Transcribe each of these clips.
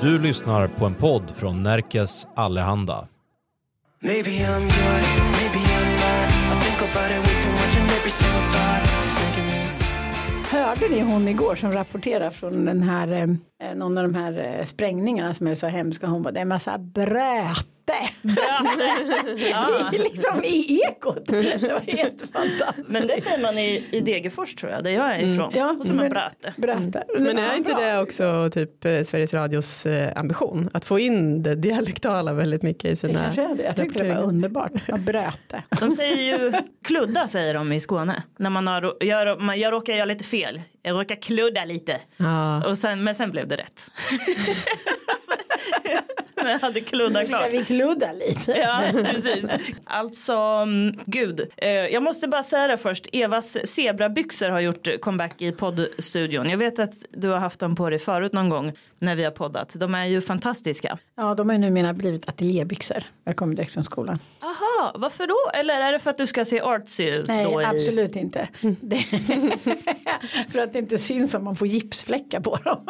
Du lyssnar på en podd från Närkes Allehanda. Maybe I'm yours, maybe I'm not. I think about it way too much and every single thought is making me. Hörde ni hon igår som rapporterar från den här, eh, någon av de här eh, sprängningarna som är så hemska. Hon bara, det är en massa bröte. I, liksom i ekot. Det var helt fantastiskt. Men det säger man i, i Degerfors tror jag, där jag är ifrån. Ja, och som en men- bröte. Bröte. Men är inte det också typ eh, Sveriges Radios eh, ambition? Att få in det dialektala väldigt mycket i Det sina är det. Jag tyckte det var underbart. Vad bröte. De säger ju kludda säger de i Skåne. När man har, jag, man, jag råkar göra lite fel. Jag råkar kludda lite. Ja. Och sen, men sen blev det rätt. Men jag hade kluddat Ska klart. vi kludda lite? Ja, precis. Alltså, mm, gud. Eh, jag måste bara säga det först. Evas zebrabyxor har gjort comeback i poddstudion. Jag vet att du har haft dem på dig förut någon gång när vi har poddat. De är ju fantastiska. Ja, de har ju numera blivit ateljébyxor. Jag kommer direkt från skolan. Aha, varför då? Eller är det för att du ska se artsy ut Nej, då? I... absolut inte. Det, för att det inte syns om man får gipsfläckar på dem.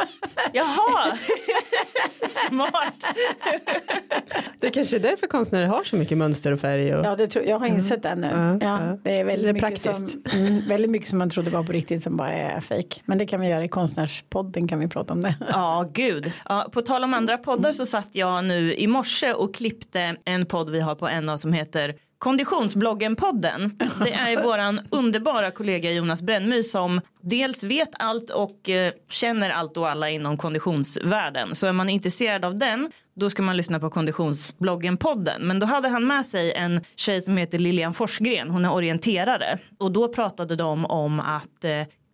Jaha, smart. Det kanske är därför konstnärer har så mycket mönster och färg. Och... Ja, det tror, jag har insett det nu. Ja, Ja, det är väldigt Det är mycket praktiskt. Som, mm, väldigt mycket som man trodde var på riktigt som bara är fejk. Men det kan vi göra i konstnärspodden kan vi prata om det. Ja, gud. Ja, på tal om andra poddar så satt jag nu i morse och klippte en podd vi har på en av som heter Konditionsbloggen-podden. Det är våran underbara kollega Jonas Brännmy som dels vet allt och eh, känner allt och alla inom konditionsvärlden. Så är man intresserad av den då ska man lyssna på Konditionsbloggen-podden. Men då hade han med sig en tjej som heter Lilian Forsgren. Hon är orienterare. Och då pratade de om att eh,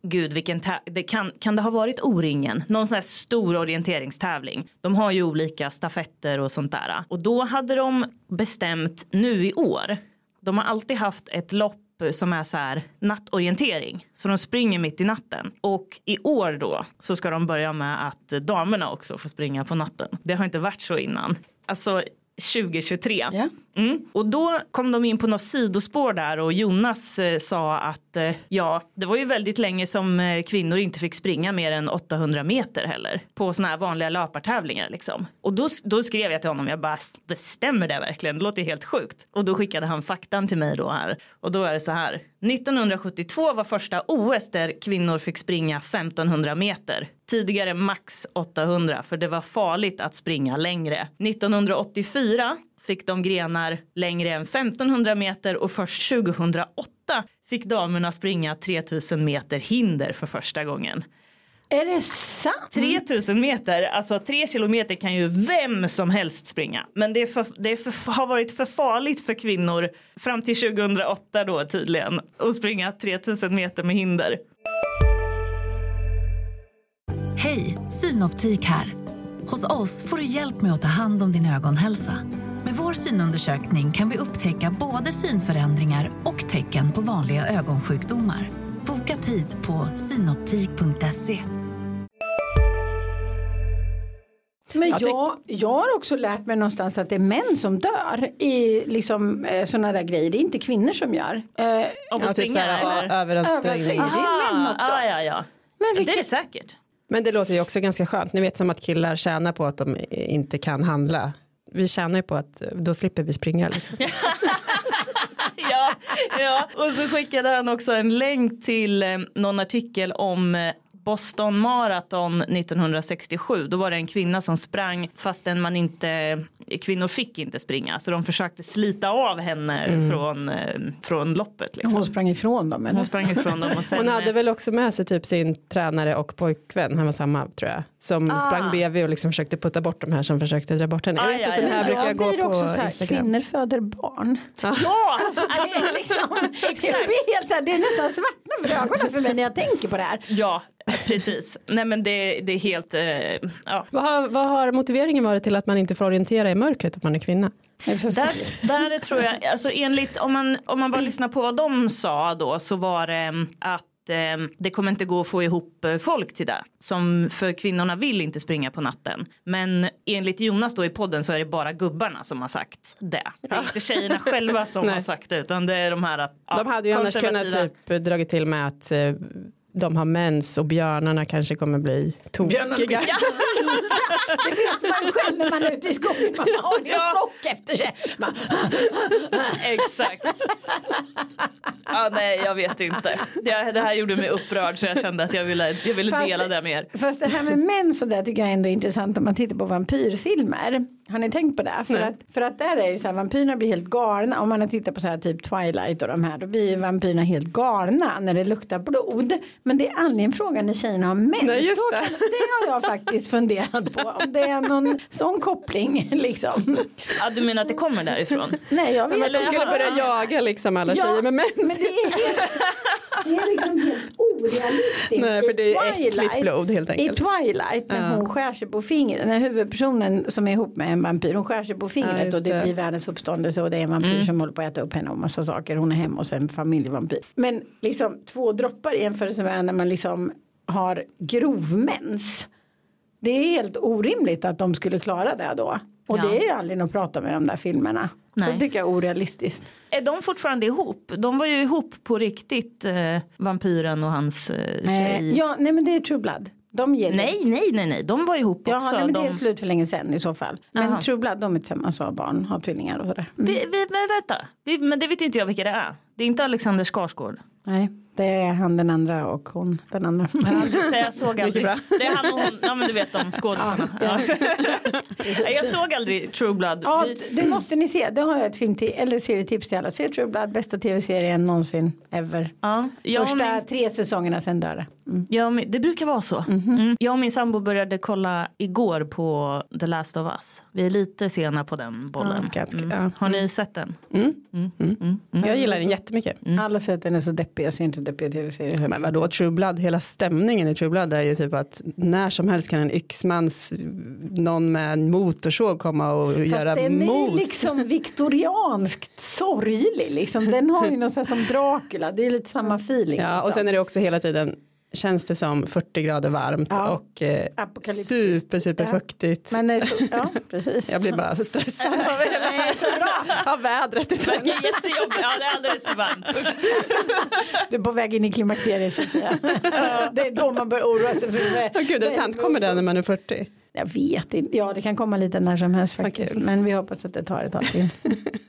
Gud, vilken det kan, kan det ha varit O-ringen? Någon sån här stor orienteringstävling. De har ju olika stafetter och sånt där. Och då hade de bestämt nu i år. De har alltid haft ett lopp som är så här nattorientering. Så de springer mitt i natten. Och i år då så ska de börja med att damerna också får springa på natten. Det har inte varit så innan. Alltså 2023. Ja. Mm. Och då kom de in på något sidospår där och Jonas eh, sa att eh, ja, det var ju väldigt länge som eh, kvinnor inte fick springa mer än 800 meter heller på såna här vanliga löpartävlingar liksom. Och då, då skrev jag till honom, jag bara, det stämmer det verkligen? Det låter helt sjukt. Och då skickade han faktan till mig då här. Och då är det så här, 1972 var första OS där kvinnor fick springa 1500 meter. Tidigare max 800 för det var farligt att springa längre. 1984 fick de grenar längre än 1500 meter och först 2008 fick damerna springa 3000 meter hinder för första gången. Är det sant? 3000 meter, alltså 3 kilometer kan ju vem som helst springa. Men det, är för, det är för, har varit för farligt för kvinnor fram till 2008 då tydligen att springa 3000 meter med hinder. Hej, Synoptik här. Hos oss får du hjälp med att ta hand om din ögonhälsa. Med vår synundersökning kan vi upptäcka både synförändringar och tecken på vanliga ögonsjukdomar. Boka tid på synoptik.se. Men Jag jag, jag har också lärt mig någonstans att det är män som dör i liksom, eh, sådana där grejer. Det är inte kvinnor som gör. Eh, Om Ja, att typ springa såhär, eller? ja, överansträngning. Det är män också. Ah, ja, ja. Men Det är vilket- det säkert. Men det låter ju också ganska skönt. Ni vet som att killar tjänar på att de inte kan handla. Vi tjänar ju på att då slipper vi springa. Liksom. ja, ja, och så skickade han också en länk till eh, någon artikel om eh, Boston Marathon 1967. Då var det en kvinna som sprang fastän man inte kvinnor fick inte springa så de försökte slita av henne från, eh, från loppet. Liksom. Hon sprang ifrån dem. Eller? Hon sprang ifrån dem och sen Hon hade väl också med sig typ sin tränare och pojkvän, han var samma tror jag, som Ah. sprang bredvid och liksom försökte putta bort de här som försökte dra bort henne. Jag Ah, vet ja, att den ja, här ja. brukar jag gå på också så här, Instagram. kvinnor föder barn. Ja, alltså, Det är, liksom, det, blir helt så här, det är nästan svartnar för ögonen för mig när jag tänker på det här. ja, precis. Nej men det, det är helt, eh, ja. Vad har, vad har motiveringen varit till att man inte får orientera i mörkret om man är kvinna? Där, där tror jag, alltså enligt, om man, om man bara lyssnar på vad de sa då så var det mm, att eh, det kommer inte gå att få ihop eh, folk till det. Som för kvinnorna vill inte springa på natten. Men enligt Jonas då i podden så är det bara gubbarna som har sagt det. Det är inte tjejerna själva som har sagt det utan det är de här att, de hade ju annars kunnat typ dragit till med att eh, de har mens och björnarna kanske kommer bli Björnarna tokiga. blir- Det vet man själv när man är ute i skogen. Man har en Ja. flock efter sig. Man, Exakt. Ja, nej, jag vet inte. Det, det här gjorde mig upprörd så jag kände att jag ville, jag ville Fast- dela det med er. Fast det här med män så där tycker jag ändå är intressant om man tittar på vampyrfilmer. Har ni tänkt på det? För, Nej. att, för att där är ju så här vampyrerna blir helt galna. Om man har tittat på så här typ Twilight och de här då blir ju vampyrerna helt galna när det luktar blod. Men det är aldrig en fråga när tjejerna har mens. Nej, just det. kan- det har jag faktiskt funderat på. Om det är någon sån koppling liksom. Ja, du menar att det kommer därifrån? Nej jag vet inte. De skulle börja jaga liksom alla tjejer med mens. Men det är, helt, det är liksom helt orealistiskt. Nej, för det är I äckligt Twilight- blod helt enkelt. I Twilight när Ja. hon skär sig på fingret, när huvudpersonen som är ihop med en vampyr, hon skär sig på Ja, fingret just och det, det. blir världens uppståndelse och det är en vampyr som håller på att äta upp henne och massa saker. Hon är hemma och sen familjevampyr. Men liksom två droppar i jämförelse med när man liksom har grovmens. Det är helt orimligt att de skulle klara det då. Och Ja. det är ju aldrig något att prata med de där filmerna. Så Nej. tycker jag är orealistiskt. Är de fortfarande ihop? De var ju ihop på riktigt, eh, vampyren och hans eh, tjej. Eh, ja, nej men det är True Blood. De ger Nej, nej, nej, nej, de var ihop Ja, också. nej, men det de... är slut för länge sedan i så fall. Men Jaha. True Blood, de är tillsammans och har barn, har tvillingar och sådär. Mm. vi, vi, men vänta, vi, men det vet inte jag vilka det är. Det är inte Alexander Skarsgård. Nej, det är han den andra och hon den andra. Så jag såg aldrig. bra. Det är han och hon, ja men du vet de skådisarna. Ja. Nej, jag såg aldrig True Blood. Ja, det måste ni se. Det har jag ett film till, eller serietips till alla. Se True Blood, bästa tv-serien någonsin ever. Ja, Första min, tre säsongerna sen dör det. Mm. min, det brukar vara så. Mm. Jag och min sambo började kolla igår på The Last of Us. Vi är lite sena på den bollen. Ja, ganska, Mm. ja. Har ni sett den? Jag gillar den jättemycket. Alla säger att den är så deppig, jag ser inte tv-serier. Men vadå True Blood, hela stämningen i True Blood är ju typ att när som helst kan en yxmans, någon med en motorsåg komma och Fast göra den är mos. liksom viktorianskt sorglig liksom. Den har ju något här som Dracula, det är lite samma feeling. Ja, och liksom. sen är det också hela tiden känns det som 40 grader varmt Ja. och eh, super super Ja. fuktigt. Men är så, ja, precis. Jag blir bara stressad av, hela, av vädret. Det verkar jättejobbigt. Ja, det är alldeles för varmt. Du är på väg in i klimakteriet Sofia. det är då man bör oroa sig för det. Åh, Gud, är det sant? Kommer det när man är 40? Jag vet inte. Ja, det kan komma lite när som helst faktiskt. Men vi hoppas att det tar ett tag till.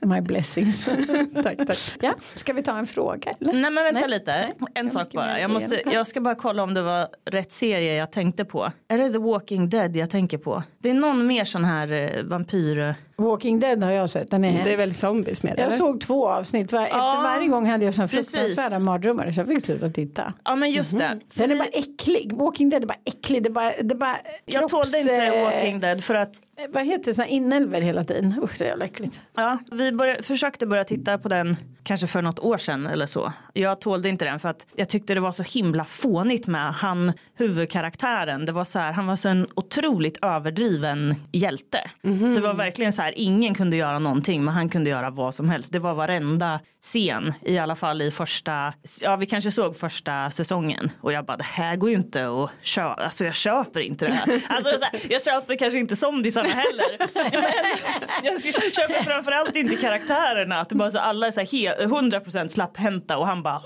My blessings. tack, tack. ja, ska vi ta en fråga? Eller? Nej men vänta Nej. lite. Nej. En sak bara. Jag, måste, jag ska bara kolla om det var rätt serie jag tänkte på. Är det The Walking Dead jag tänker på? Det är någon mer sån här eh, vampyr... Walking Dead har jag sett. Den är Det är väl zombies med jag eller? såg två avsnitt. Var, Efter Ja, varje gång hade jag precis. fruktansvärda mardrömmar så jag fick sluta titta. Ja men just det. För Den är bara äcklig. Walking Dead är bara äcklig. Det är bara, det är bara jag kropps- tålde inte eh, Walking Dead för att Vad heter det? Såna inälvor hela tiden. Usch det är jävla äckligt. ja, vi började, försökte börja titta på den kanske för något år sedan eller så. Jag tålde inte den för att jag tyckte det var så himla fånigt med han huvudkaraktären. Det var så här, han var så en otroligt överdriven hjälte. Det var verkligen så här, ingen kunde göra någonting men han kunde göra vad som helst. Det var varenda scen i alla fall i första, ja vi kanske såg första säsongen och jag bara det här går ju inte att köpa, alltså jag köper inte det här. Alltså så här, jag köper kanske inte zombiesarna heller. Men jag köper framförallt inte karaktärerna, att bara så alla är så här 100% slapphänta och han bara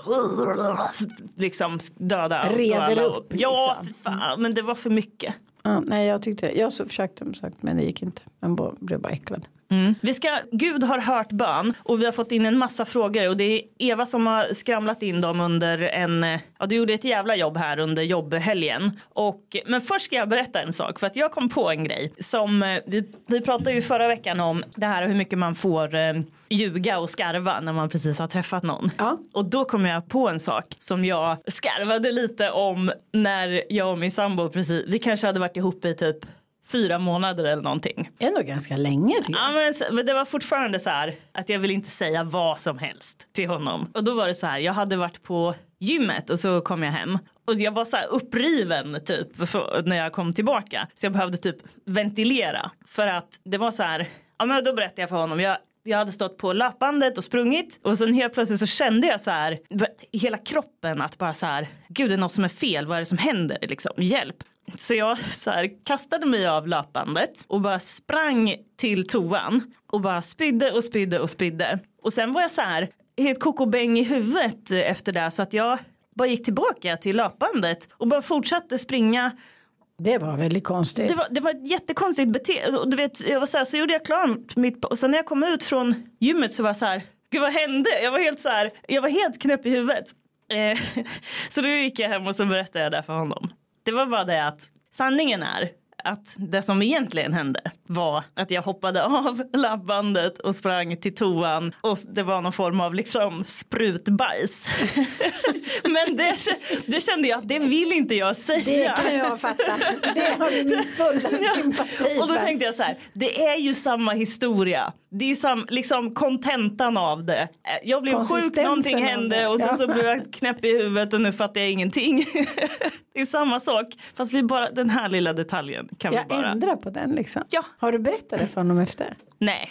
liksom döda Reder upp, Ja, liksom. fan, men det var för mycket. Ja, nej jag tyckte jag så försökte som sagt men det gick inte. Man blev bara äcklad. Mm. Vi ska, Gud har hört bön och vi har fått in en massa frågor och det är Eva som har skramlat in dem under en, ja du gjorde ett jävla jobb här under jobbhelgen. Och, men först ska jag berätta en sak för att jag kom på en grej som eh, vi, vi pratade ju förra veckan om det här hur mycket man får eh, ljuga och skarva när man precis har träffat någon. Ja. Och då kom jag på en sak som jag skarvade lite om när jag och min sambo precis, vi kanske hade varit ihop i typ fyra månader eller någonting. Ändå ganska länge tycker jag. Ja, men, men det var fortfarande så här att jag vill inte säga vad som helst till honom. Och då var det så här, jag hade varit på gymmet och så kom jag hem. Och jag var så här uppriven typ för, när jag kom tillbaka. Så jag behövde typ ventilera. För att det var så här, ja men då berättade jag för honom, jag, jag hade stått på löpbandet och sprungit och sen helt plötsligt så kände jag så här hela kroppen att bara så här, gud det är något som är fel, vad är det som händer liksom, hjälp. Så jag så här, kastade mig av löpbandet och bara sprang till toan och bara spydde och spydde och spydde. Och sen var jag så här helt kokobäng i huvudet efter det så att jag bara gick tillbaka till löpbandet och bara fortsatte springa. Det var väldigt konstigt. Det var, det var ett jättekonstigt beteende. Och du vet, jag var så, här, så gjorde jag klart mitt och sen när jag kom ut från gymmet så var jag så här, gud vad hände? Jag var helt så här, jag var helt knäpp i huvudet. Eh, så då gick jag hem och så berättade jag det för honom. Det var bara det att sanningen är att det som egentligen hände var att jag hoppade av labbbandet och sprang till toan och det var någon form av liksom sprutbajs. Men det, det kände jag att det vill inte jag säga. Det kan jag fatta. Det har du min fulla sympati Och då tänkte jag så här, det är ju samma historia. Det är ju sam, liksom kontentan av det. Jag blev sjuk, någonting hände och sen Ja. så blev jag knäpp i huvudet och nu fattar jag ingenting. det är samma sak, fast vi bara, den här lilla detaljen kan Jag vi bara. ändrar på den liksom. Ja. Har du berättat det för honom efter? Nej,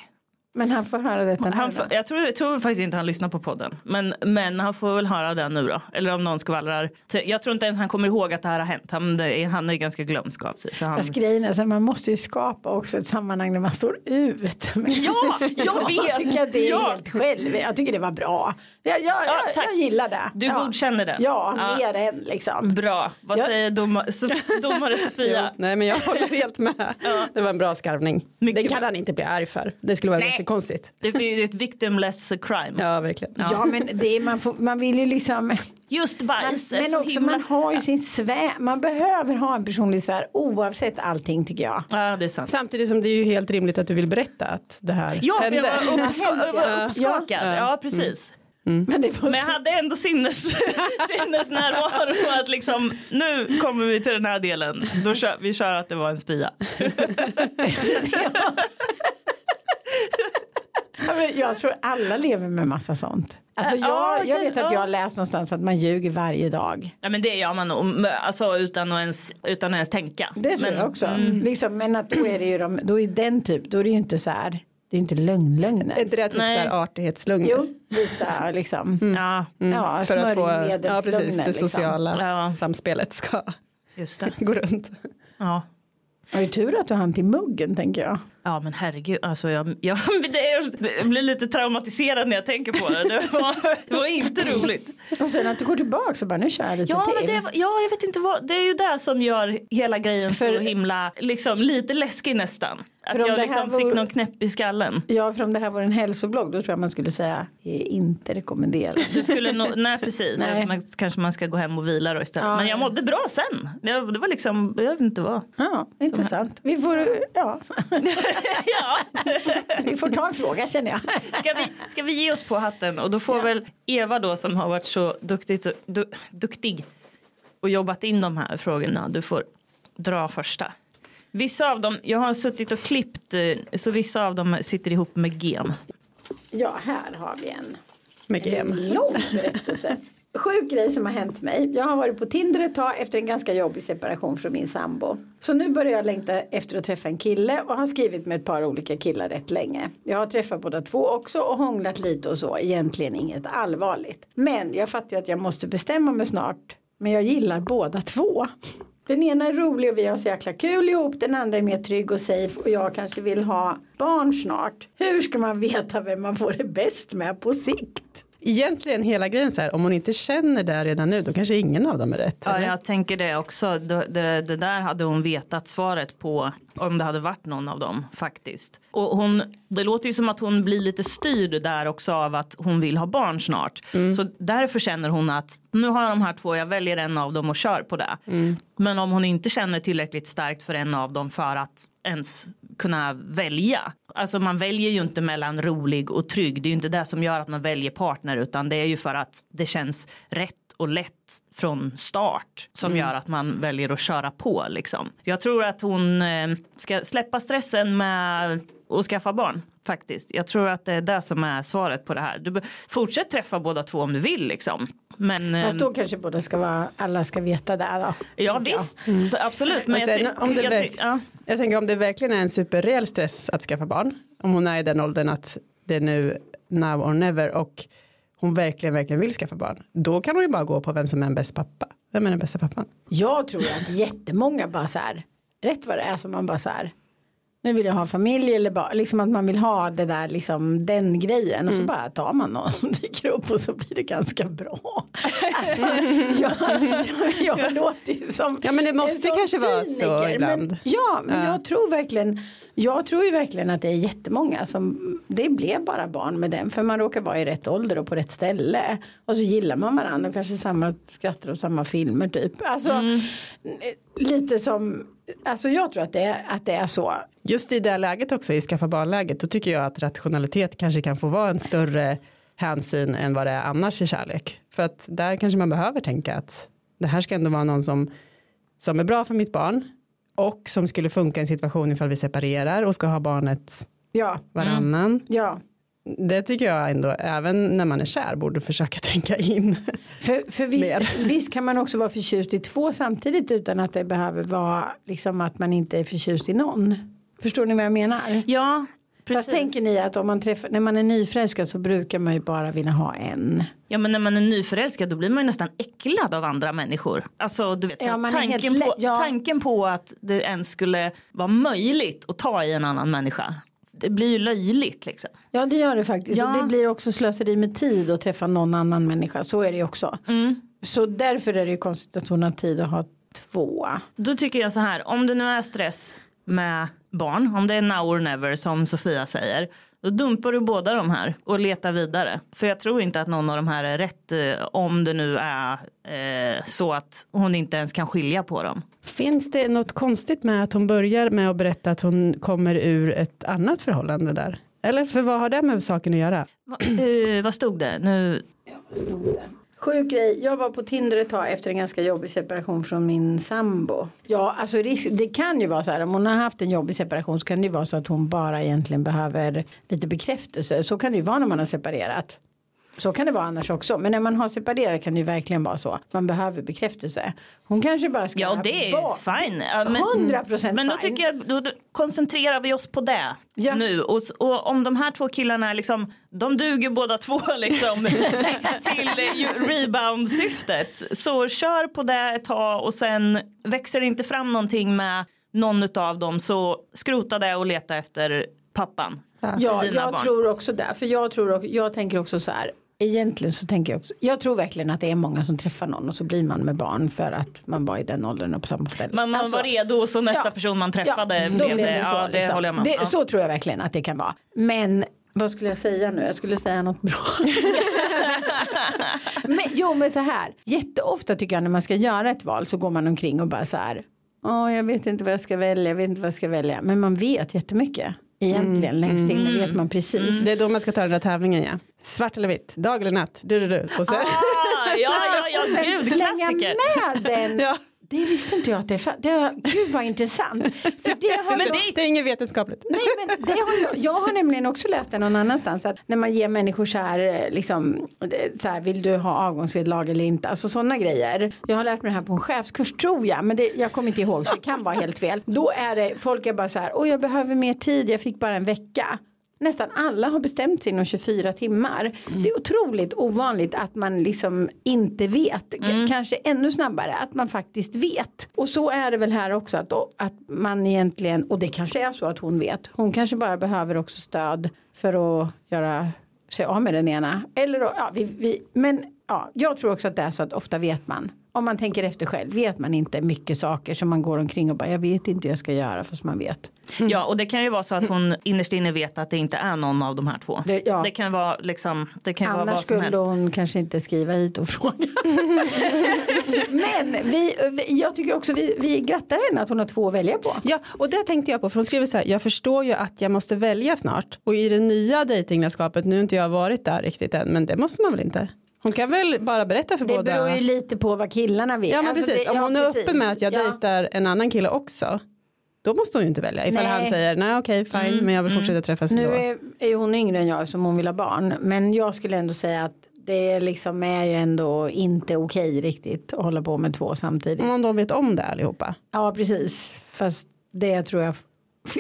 Men han får höra detta nu han då. får, jag, tror, jag tror faktiskt inte han lyssnar på podden. Men, men han får väl höra den nu då. Eller om någon skvallrar. Jag tror inte ens han kommer ihåg att det här har hänt. Han, det är- han är ganska glömsk av sig. Så han... Fast grejen är så man måste ju skapa också ett sammanhang där man står ut. Ja, jag jag vet! tycker att det är Ja. helt själv. Jag tycker det var bra. Jag, jag, Ja, jag, jag gillar det. Du ja. godkänner det? Ja, Ja. mer än liksom. Bra. Vad Jag- säger domar, so- domare Jo, Sofia? nej men jag håller helt med. Det var en bra skarvning. Mycket det kan bra. han inte bli arg för. Det skulle vara Nej. Jättekonstigt. Det är ett victimless crime. Ja verkligen. Ja, men det är, man, får, man vill ju liksom. Just Man, bajs är men så också himla... man har ju sin svär. Man behöver ha en personlig svär oavsett allting tycker jag. Ja, det är sant. Samtidigt som det är ju helt rimligt att du vill berätta att det här Ja, för jag var, uppska- jag var Ja. uppskakad. Ja, precis. Men det var Men jag hade ändå sinnes, sinnesnärvaro att liksom nu kommer vi till den här delen. Då kör, vi kör att det var en spya. Ja, Jag tror alla lever med massa sånt. Alltså Ja, jag, jag vet att jag ja. har läst någonstans att man ljuger varje dag. Ja, men det gör man nog alltså, utan, att ens, utan att ens tänka. Det tror men, jag också. Mm. Liksom, men att då är det ju de, då är den typ, då är det ju inte så här, det är inte Är lögnlögner. inte det typ Nej. så här artighetslögner? Jo, lite liksom. Ja, Ja, För att få, ja precis, det liksom. sociala Ja. samspelet ska just det. gå runt. Ja. Det är tur att du hann till muggen tänker jag. Ja men herregud, alltså jag, jag, jag blir lite traumatiserad när jag tänker på det. Det var, det var inte roligt. Och sen att du går tillbaka och bara nu kör jag lite Ja, men till. det, ja jag vet inte vad, det är ju det som gör hela grejen så För- himla, liksom lite läskig nästan. Att jag liksom vore- fick någon knäpp i skallen. Ja, för om det här var en hälsoblogg då tror jag man skulle säga inte rekommenderat. Du skulle nog, nej precis, Nej. Man, kanske man ska gå hem och vila då istället. Ja, men jag ja. mådde bra sen. Det, det var liksom, jag vet inte vad. Ja, intressant. Vi får, ja, ja. vi får ta en fråga känner jag. Ska vi, ska vi ge oss på hatten och då får väl Eva då som har varit så duktigt, du, duktig och jobbat in de här frågorna. Du får dra första. Vissa av dem, jag har suttit och klippt eh, så vissa av dem sitter ihop med gem. Ja, här har vi en. Med En gem. lång berättelse. Sjuk grej som har hänt mig. Jag har varit på Tinder ett tag efter en ganska jobbig separation från min sambo. Så nu börjar jag längta efter att träffa en kille och har skrivit med ett par olika killar rätt länge. Jag har träffat båda två också och hånglat lite och så. Egentligen inget allvarligt. Men jag fattar ju att jag måste bestämma mig snart. Men jag gillar båda två. Den ena är rolig och vi har så jäkla kul ihop. Den andra är mer trygg och safe och jag kanske vill ha barn snart. Hur ska man veta vem man får det bäst med på sikt? Egentligen hela grejen så här, om hon inte känner det redan nu då kanske ingen av dem är rätt. Ja, eller? jag tänker det också. Det, det, det där hade hon vetat svaret på om det hade varit någon av dem faktiskt. Och hon, det låter ju som att hon blir lite styrd där också av att hon vill ha barn snart. Så därför känner hon att nu har jag de här två, jag väljer en av dem och kör på det. Men om hon inte känner tillräckligt starkt för en av dem för att ens kunna välja. Alltså man väljer ju inte mellan rolig och trygg. Det är ju inte det som gör att man väljer partner utan det är ju för att det känns rätt och lätt från start som gör att man väljer att köra på liksom. Jag tror att hon eh, ska släppa stressen med att skaffa barn faktiskt. Jag tror att det är det som är svaret på det här. Du fortsätt träffa båda två om du vill liksom. Men eh, Fast då kanske båda ska vara, alla ska veta det då. ja visst, absolut. Men jag sen ty- om det jag ja. Jag tänker om det verkligen är en superreell stress att skaffa barn. Om hon är i den åldern att det är nu now or never och hon verkligen, verkligen vill skaffa barn. Då kan hon ju bara gå på vem som är en bäst pappa. Vem är den bästa pappan? Jag tror att jättemånga bara så här, rätt vad det är som man bara så här, nu vill jag ha familj eller bara liksom att man vill ha det där liksom den grejen och så bara tar man någon som dyker upp och så blir det ganska bra. Alltså, jag, jag, jag låter ju som Ja, men det måste kanske vara så ibland. Men, ja men Ja. jag tror verkligen jag tror ju verkligen att det är jättemånga som det blev bara barn med den för man råkar vara i rätt ålder och på rätt ställe och så gillar man varandra och kanske samma skrattar och samma filmer typ. Alltså Mm. Lite som Alltså jag tror att det, är, att det är så. Just i det läget också, i skaffa barnläget, då tycker jag att rationalitet kanske kan få vara en större hänsyn än vad det är annars i kärlek. För att där kanske man behöver tänka att det här ska ändå vara någon som, som är bra för mitt barn och som skulle funka i en situation ifall vi separerar och ska ha barnet Ja, varannan. ja. Det tycker jag ändå, även när man är kär, borde försöka tänka in. För, för visst, Mer. visst kan man också vara förtjust i två samtidigt utan att det behöver vara liksom att man inte är förtjust i någon. Förstår ni vad jag menar? Ja, Fast precis. tänker ni att om man träffar, när man är nyförälskad så brukar man ju bara vilja ha en. Ja men när man är nyförälskad då blir man ju nästan äcklad av andra människor. Alltså du vet Ja, tanken, på, ja. tanken på att det ens skulle vara möjligt att ta i en annan människa. Det blir ju löjligt liksom. Ja det gör det faktiskt Ja. och det blir också slöseri med tid att träffa någon annan människa. Så är det ju också. Mm. Så därför är det ju konstigt att hon har tid att ha två. Då tycker jag så här, om det nu är stress med barn, om det är now or never som Sofia säger, då dumpar du båda de här och letar vidare. För jag tror inte att någon av de här är rätt eh, om det nu är eh, så att hon inte ens kan skilja på dem. Finns det något konstigt med att hon börjar med att berätta att hon kommer ur ett annat förhållande där? Eller för vad har det med saken att göra? Va, eh, vad stod det? Nu, Sjuk grej, jag var på Tinder ett tag efter en ganska jobbig separation från min sambo. Ja, alltså risk, det kan ju vara så här om hon har haft en jobbig separation så kan det ju vara så att hon bara egentligen behöver lite bekräftelse. Så kan det ju vara när man har separerat. Så kan det vara annars också. Men när man har separerat kan det ju verkligen vara så. Man behöver bekräftelse. Hon kanske bara ska ja, och det är vara- fine. Ja, men- 100% Men då fine. tycker jag, då, då koncentrerar vi oss på det Ja. nu. Och, och om de här två killarna är liksom, de duger båda två liksom till, till ju- rebound-syftet. Så kör på det ett tag och sen växer det inte fram någonting med någon av dem så skrota det och leta efter pappan. Ja, jag barn. tror också det. För jag, tror, jag tänker också så här. Egentligen så tänker jag också. Jag tror verkligen att det är många som träffar någon och så blir man med barn för att man var i den åldern och på samma ställe. Man, man Alltså, var redo och så nästa ja. person man träffade då blev blev det. Ja, det liksom. håller jag med om. det, Ja. Så tror jag verkligen att det kan vara. Men vad skulle jag säga nu? Jag skulle säga något bra. men, jo men så här. Jätteofta tycker jag när man ska göra ett val så går man omkring och bara så här. Åh jag vet inte vad jag ska välja, jag vet inte vad jag ska välja. Men man vet jättemycket. Egentligen längst inne vet man precis. Det är då man ska ta den där tävlingen ja. Svart eller vitt, dag eller natt, du, du, du. Och så, Ah, ja, ja, ja, Sen gud, slänga klassiker. med den. Ja. Det visste inte jag att det har, gud vad intressant. För det har men jag- det, är inget vetenskapligt. Nej men det har jag, jag har nämligen också läst det någon annanstans att när man ger människor så här eh, liksom så här vill du ha avgångsvederlag eller inte alltså sådana grejer. Jag har lärt mig det här på en chefskurs tror jag men det, jag kommer inte ihåg så det kan vara helt fel. Då är det folk är bara så här åh jag behöver mer tid jag fick bara en vecka. Nästan alla har bestämt sig inom 24 timmar. Det är otroligt ovanligt att man liksom inte vet. K- Kanske ännu snabbare att man faktiskt vet. Och så är det väl här också att, att man egentligen, och det kanske är så att hon vet. Hon kanske bara behöver också stöd för att göra sig av med den ena. Eller då, ja, vi, vi, men ja, jag tror också att det är så att ofta vet man. Om man tänker efter själv vet man inte mycket saker som man går omkring och bara jag vet inte hur jag ska göra fast man vet. Ja, och det kan ju vara så att hon innerst inne vet att det inte är någon av de här två. Det- ja. Det kan vara liksom, det kan vara Annars vad som skulle helst. hon kanske inte skriva hit och fråga. Men vi, vi, jag tycker också vi, vi grattar henne att hon har två att välja på. Ja, och det tänkte jag på, för hon skriver så här, jag förstår ju att jag måste välja snart. Och i det nya dejtinglandskapet, nu har inte jag varit där riktigt än, men det måste man väl inte? Hon kan väl bara berätta för Det båda? beror ju lite på vad killarna vill. Ja men Alltså precis, det- om ja, hon är precis. öppen med att jag Ja. dejtar en annan kille också, då måste hon ju inte välja. Ifall Nej. han säger, nej okej fine, men jag vill fortsätta träffas Nu ändå. är, är ju hon yngre än jag som hon vill ha barn. Men jag skulle ändå säga att det liksom är ju ändå inte okej riktigt att hålla på med två samtidigt. Om då vet om det allihopa. Ja precis. Fast det tror jag.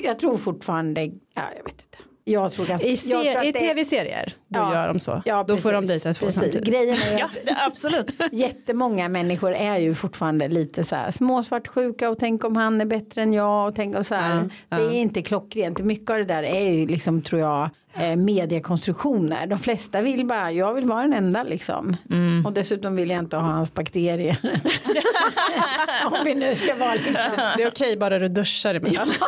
Jag tror fortfarande. Ja jag vet inte. Jag tror ganska, I, jag tror ser, att i det- tv-serier, då Ja. gör de så. Ja, då får de precis, dejta två precis. samtidigt. Grejen är Ja, absolut. jättemånga människor är ju fortfarande lite så här småsvartsjuka och tänk om han är bättre än jag och tänk och så här. Ja, Det är inte klockrent. Mycket av det där är ju liksom tror jag eh, mediekonstruktioner. De flesta vill bara, jag vill vara den enda liksom. Mm. Och dessutom vill jag inte ha hans bakterier. om vi nu ska vara liksom. Det är okej bara du duschar emellan.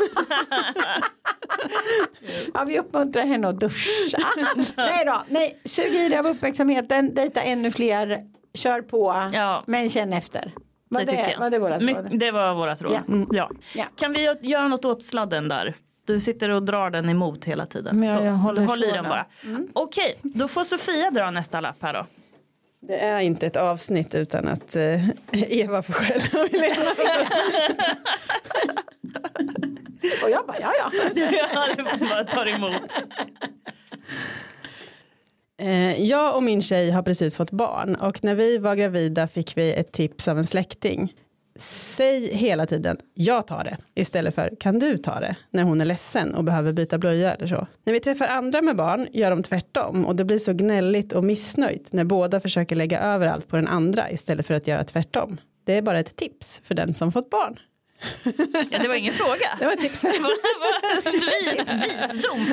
Ja, vi uppmuntrar henne att duscha. nej då, nej, sug i dig av uppmärksamheten, dejta ännu fler, kör på, Ja. men känn efter. Var det, jag. var det våra My- råd? Det var vårat råd. Ja. Mm. Ja. Ja. Kan vi göra något åt sladden där? Du sitter och drar den emot hela tiden. Men jag- Så, jag håller håll i den bara. Okej, då får Sofia dra nästa lapp här då. Det är inte ett avsnitt utan att eh, Eva får skälla och Helena Och jag bara, ja ja. Ja, det bara tar emot. Eh, Jag och min tjej har precis fått barn och när vi var gravida fick vi ett tips av en släkting. Säg hela tiden jag tar det istället för kan du ta det när hon är ledsen och behöver byta blöja eller så. När vi träffar andra med barn gör de tvärtom och det blir så gnälligt och missnöjt när båda försöker lägga över allt på den andra istället för att göra tvärtom. Det är bara ett tips för den som fått barn. Ja, det var ingen fråga. Det var ett tips. Vis, visdom.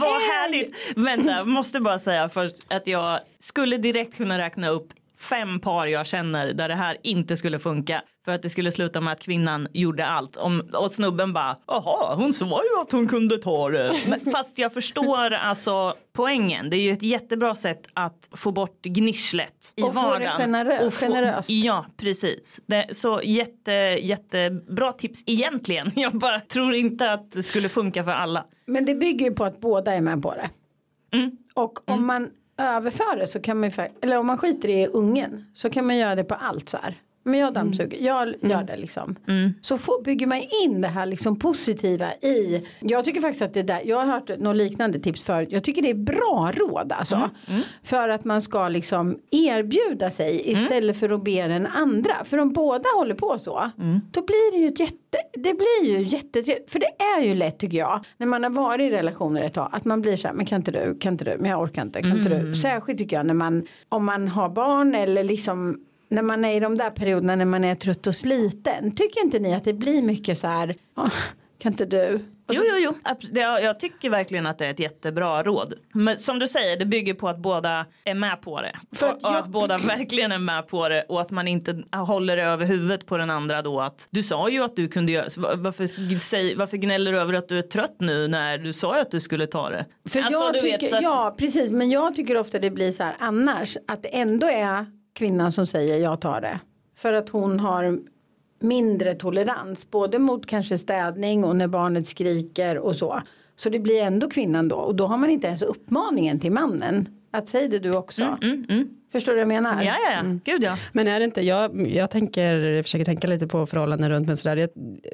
Vad härligt. Vänta, jag måste bara säga först att jag skulle direkt kunna räkna upp fem par jag känner där det här inte skulle funka för att det skulle sluta med att kvinnan gjorde allt Om, och snubben bara jaha hon sa ju att hon kunde ta det Men, fast jag förstår alltså poängen det är ju ett jättebra sätt att få bort gnisslet i Och få det vardagen generö- Och få- generöst. Ja, precis. Det, så jätte, jättebra tips egentligen. Jag bara tror inte att det skulle funka för alla. Men det bygger ju på att båda är med på det. Mm. Och om man överför det så kan man ju, eller om man skiter i ungen så kan man göra det på allt så här. Men jag dammsuger, jag gör det liksom. Så får, bygger man in det här liksom positiva i. Jag tycker faktiskt att det där, jag har hört något liknande tips förut. Jag tycker det är bra råd alltså. För att man ska liksom erbjuda sig istället för att be den andra. För om båda håller på så. Då blir det ju ett jätte, det blir ju jättetrevligt. För det är ju lätt tycker jag. När man har varit i relationer ett tag. Att man blir så här, men kan inte du, kan inte du, men jag orkar inte, kan inte du. Särskilt tycker jag när man, om man har barn eller liksom när man är i de där perioderna när man är trött och sliten. Tycker inte ni att det blir mycket så här, "Åh, kan inte du? Och Jo, så- jo, jo. Det- Jag, tycker verkligen att det är ett jättebra råd. Men som du säger, det bygger på att båda är med på det. För och, att och jag- att båda verkligen är med på det och att man inte håller det över huvudet på den andra då att du sa ju att du kunde göra varför, säg, varför gnäller du över att du är trött nu när du sa ju att du skulle ta det? För Alltså, jag tycker, vet, att- ja precis men jag tycker ofta det blir så här annars att det ändå är kvinnan som säger jag tar det. För att hon har mindre tolerans både mot kanske städning och när barnet skriker och så. Så det blir ändå kvinnan då och då har man inte ens uppmaningen till mannen att säga det du också. Förstår du vad jag menar? Mm, Ja, ja, ja. Gud ja. Men är det inte, jag, jag tänker, jag försöker tänka lite på förhållanden runt men sådär. Jag,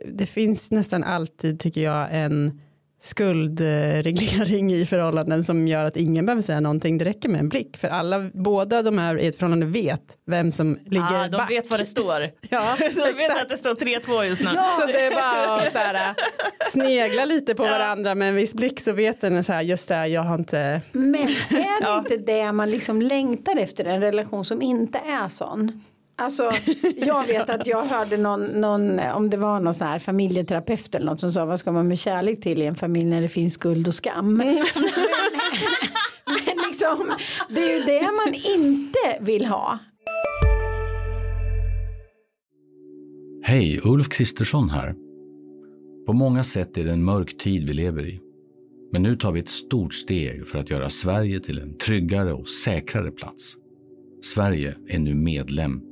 det finns nästan alltid tycker jag en skuldreglering i förhållanden som gör att ingen behöver säga någonting. Det räcker med en blick för alla, båda de här i ett förhållande vet vem som ligger Ah, de back. vet vad det står. Ja, de vet att det står 3-2 just nu. Så det är bara att så här, snegla lite på varandra med en viss blick så vet den så här, just det, jag har inte Men är det inte det man liksom längtar efter en relation som inte är sån? Alltså jag vet att jag hörde någon, någon om det var någon sån här familjeterapeut eller något som sa vad ska man med kärlek till i en familj när det finns skuld och skam. Men, men liksom det är ju det man inte vill ha. Hej, Ulf Kristersson här. På många sätt är det en mörk tid vi lever i. Men nu tar vi ett stort steg för att göra Sverige till en tryggare och säkrare plats. Sverige är nu medlem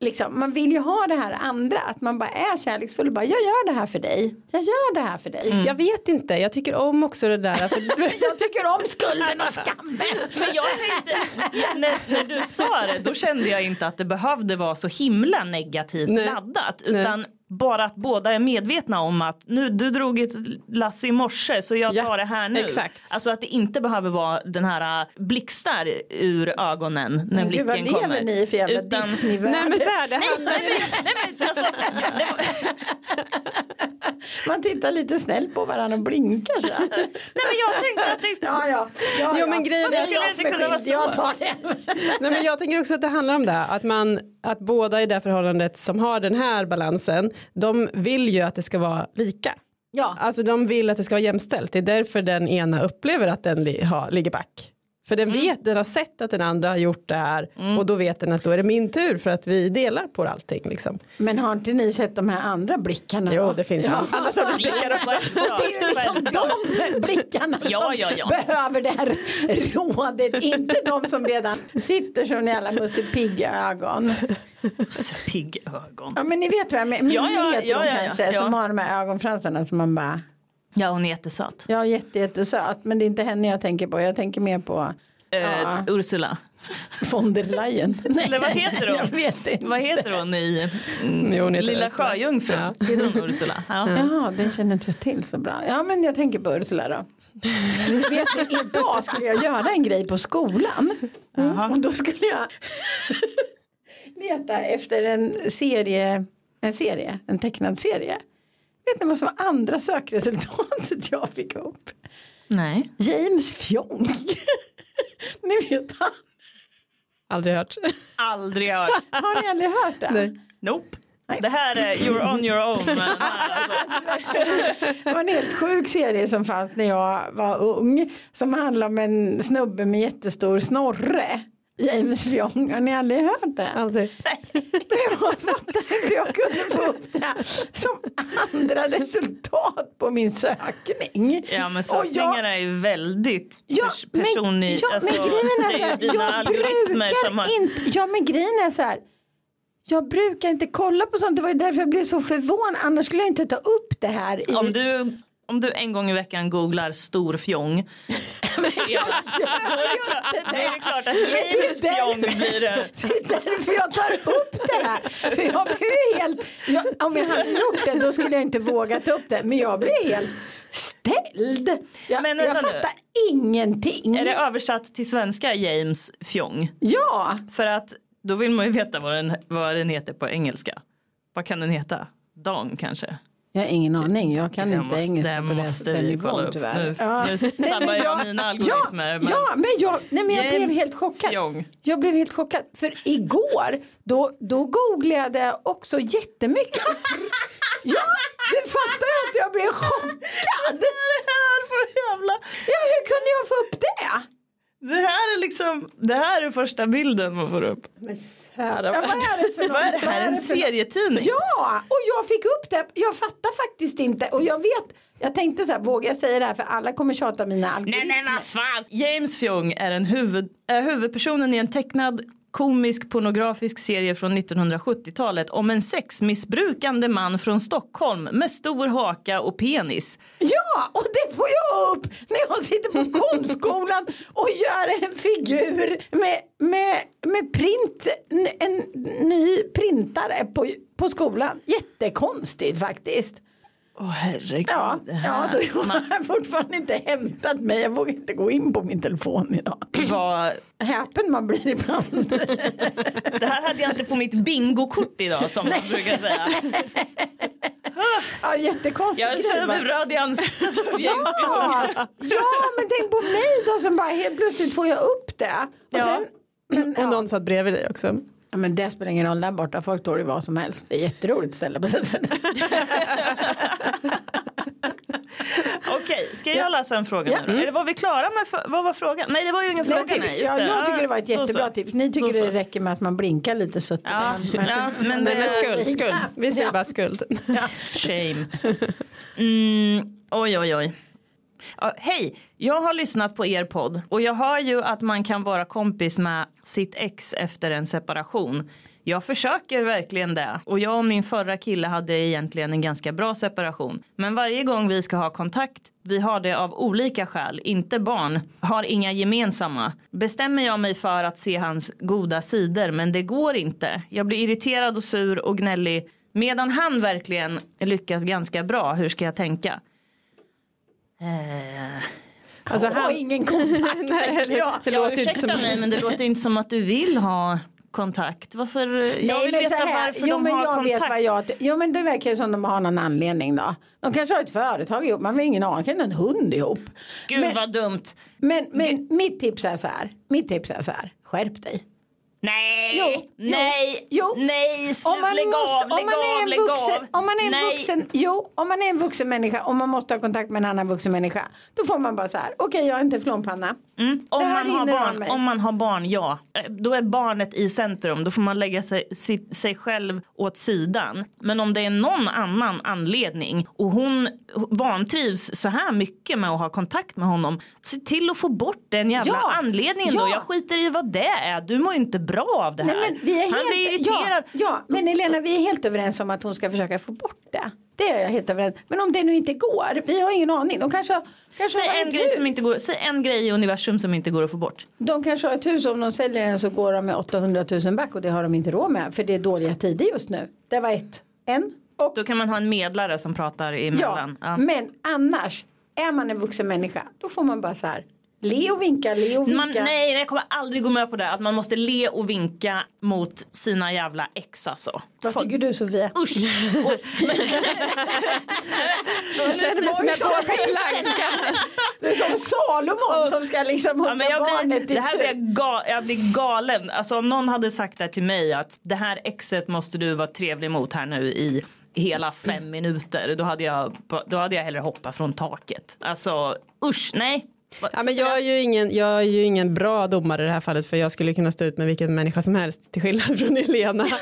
Liksom, man vill ju ha det här andra, att man bara är kärleksfull och bara jag gör det här för dig, jag gör det här för dig. Jag vet inte, jag tycker om också det där. För, Jag tycker om skulden och skammen. Men jag tänkte, när, när du sa det då kände jag inte att det behövde vara så himla negativt Nej. laddat. Utan bara att båda är medvetna om att nu du drog ett lass i morse så jag Ja, tar det här nu. exakt. Alltså att det inte behöver vara den här äh, blixtar ur ögonen när Men gud, vad blicken lever ni i för jävla Utan- Disneyvärld? nej men så här, det ju... Nej, men, alltså, det var, Man tittar lite snällt på varandra och blinkar så nej men jag tänkte att det, Ja, ja. ja, Jo, men grejen är- jag som är skyldig, jag tar den. Nej, men jag tänker också att det handlar om det, att, man, att båda i det förhållandet som har den här balansen, de vill ju att det ska vara lika. Ja. Alltså de vill att det ska vara jämställt, det är därför den ena upplever att den li, ha, ligger back. För den vet, den har sett att den andra har gjort det här och då vet den att då är det min tur för att vi delar på allting liksom. Men har inte ni sett de här andra blickarna? Jo det finns ja. andra sorters blickar också. Det är ju liksom de blickarna Ja, som ja, ja. behöver det här rådet. Inte de som redan sitter som jävla Musse Pigg-ögon. pigg ögon. Ja men ni vet vad jag menar. Ja, ja, Ni ja, ja. kanske Ja. som har de här ögonfransarna som man bara Ja hon är jättesöt. Ja jätte, jättesöt men det är inte henne jag tänker på. Jag tänker mer på Eh, Ja. Ursula. von der Leyen. Nej, Eller vad heter hon? Jag vet inte. Vad heter hon i mm, Jo, hon heter Lilla Ursula. Sjöjungfrun? Heter hon Ursula? Ja. Jaha, den känner inte jag till så bra. Ja men jag tänker på Ursula då. Vet ni, idag skulle jag göra en grej på skolan. Mm, och då skulle jag leta efter en serie, en serie, en tecknad serie. Vet ni vad som var andra sökresultatet jag fick upp? Nej. James Fjong. ni vet han. Aldrig hört. Aldrig hört. Har ni aldrig hört det? Nej. Nope. Nej. Det här är you're on your own. Men här, alltså. Det var en helt sjuk serie som fanns när jag var ung. Som handlar om en snubbe med jättestor snorre. James Fjong, har ni aldrig hört det? Aldrig. Jag fattar inte, jag kunde få upp det här som andra resultat på min sökning. Ja men sökningar jag- är ju väldigt Ja, pers- personlig. men, ja, alltså, men grejen är, det är jag algoritmer brukar som har... inte, ja men grejen är så här. Jag brukar inte kolla på sånt, det var ju därför jag blev så förvånad, annars skulle jag inte ta upp det här. I, Om du, om du en gång i veckan googlar stor fjong. så är det- är klart- att James fjong blir det. Det är därför jag tar upp det här. För jag blev helt, jag, om jag hade gjort det då skulle jag inte våga ta upp det. Men jag blev helt ställd. Jag, Men jag vänta nu. fattar ingenting. Är det översatt till svenska James fjong? Ja, För att då vill man ju veta vad den, vad den heter på engelska. Vad kan den heta? Dong kanske? Jag har ingen aning. Jag kan Det inte måste- engelska det på måste den vi nivån kolla upp. tyvärr. Nu- nu sabbar jag mina algoritmer, Ja, men- ja men jag, nej, men jag blev helt chockad. Fjong. Jag blev helt chockad. För igår då, då googlade jag också jättemycket. ja, du fattar att jag blev chockad. jävla... Ja, hur kunde jag få upp det? Det här är liksom, det här är första bilden man får upp. Kära Ja, vad är det för något? Vad är det här? En serietidning? Ja, och jag fick upp det. Jag fattar faktiskt inte. Och jag vet, jag tänkte så här, vågar jag säga det här för alla kommer tjata mina algoritmer. fan. James Fjong är, en huvud, är huvudpersonen i en tecknad komisk pornografisk serie från 1970-talet om en sexmissbrukande man från Stockholm med stor haka och penis. Ja, och det får jag upp när jag sitter på konstskolan och gör en figur med, med, med print, en, en ny printare på, på skolan. Jättekonstigt faktiskt. Åh herregud. Ja, ja så jag har fortfarande inte hämtat mig. Jag vågar inte gå in på min telefon idag. Vad- Häpen man blir ibland. det här hade jag inte på mitt bingokort idag som man brukar säga. Ja, jättekonstigt. Jag känner mig röd i ansiktet. Ja, ja, men tänk på mig då som bara helt plötsligt får jag upp det. Och Ja. sen, men, Och ja. någon satt bredvid dig också. Ja, men det spelar ingen roll där borta. Folk tror det vad som helst. Det är jätteroligt ställe på. Okej, ska jag läsa en fråga Ja. nu då? Eller var vi klara med, vad var frågan? Nej det var ju ingen fråga. Nej, Ja, jag tycker det var ett jättebra tips. Ni tycker det räcker med att man blinkar lite suttigt. Ja, ja, men men det- skuld, skuld. Vi säger Ja. bara skuld. Shame. Mm, oj, oj, oj. Ja, Hej, jag har lyssnat på er podd och jag hör ju att man kan vara kompis med sitt ex efter en separation. Jag försöker verkligen det. Och jag och min förra kille hade egentligen en ganska bra separation. Men varje gång vi ska ha kontakt, vi har det av olika skäl, inte barn, har inga gemensamma. Bestämmer jag mig för att se hans goda sidor, men det går inte. Jag blir irriterad och sur och gnällig. Medan han verkligen lyckas ganska bra, hur ska jag tänka? Eh, Alltså, Han har ingen kontakt. Nej, det, Ja, det ja, låter inte ursäkta som... mig men det låter inte som att du vill ha kontakt. Varför? jag vill men veta här, varför jo, de men har jag kontakt. Vet vad jag, jo men det verkar ju som de har någon anledning då. De kanske har ett företag ihop, man har ingen aning, kanske en hund ihop. Gud men, vad dumt. men, men mitt tips är så här, mitt tips är så här, skärp dig. Nej, Jo, nej, jo. nej, Om man, lägg måste, av, om lägg av, en lägg vuxen, av. om man är en vuxen, jo, om man är en vuxen människa och man måste ha kontakt med en annan vuxen människa, då får man bara så här, okej jag är inte flånpanna. Mm, om, man har barn, om man har barn, ja. Eh, Då är barnet i centrum. Då får man lägga sig, si- sig själv åt sidan. Men om det är någon annan anledning och hon vantrivs så här mycket med att ha kontakt med honom. Se till att få bort den jävla Ja, anledningen då. ja. Jag skiter i vad det är. Du mår ju inte bra av det här. Nej, vi är Han helt, blir irriterad. Ja, ja, men Elena vi är helt överens om att hon ska försöka få bort det. Det är jag helt överens Men om det nu inte går, vi har ingen aning. De kanske, kanske Säg en, grej som inte går, säg en grej i universum som inte går att få bort. De kanske har ett hus om de säljer den så går de med 800 000 back och det har de inte råd med för det är dåliga tider just nu. Det var ett. En. Och Då kan man ha en medlare som pratar ja, emellan. Ja. men annars är man en vuxen människa då får man bara så här le och vinka, le och vinka. Man, nej, jag kommer aldrig gå med på det. Att man måste le och vinka mot sina jävla ex alltså. Vad Folk- tycker du Sofia? Usch! Men, Jag känner mig som jag går på plankan. Du är som Salomon som ska liksom ja, men jag barnet blir, i det här blir jag, ga, jag blir galen. Alltså om någon hade sagt det till mig att det här exet måste du vara trevlig mot här nu i hela fem minuter. Då hade jag, då hade jag hellre hoppat från taket. Alltså usch, nej. Ja, men jag, är ju ingen, jag är ju ingen bra domare i det här fallet för jag skulle kunna stå ut med vilken människa som helst till skillnad från Elena.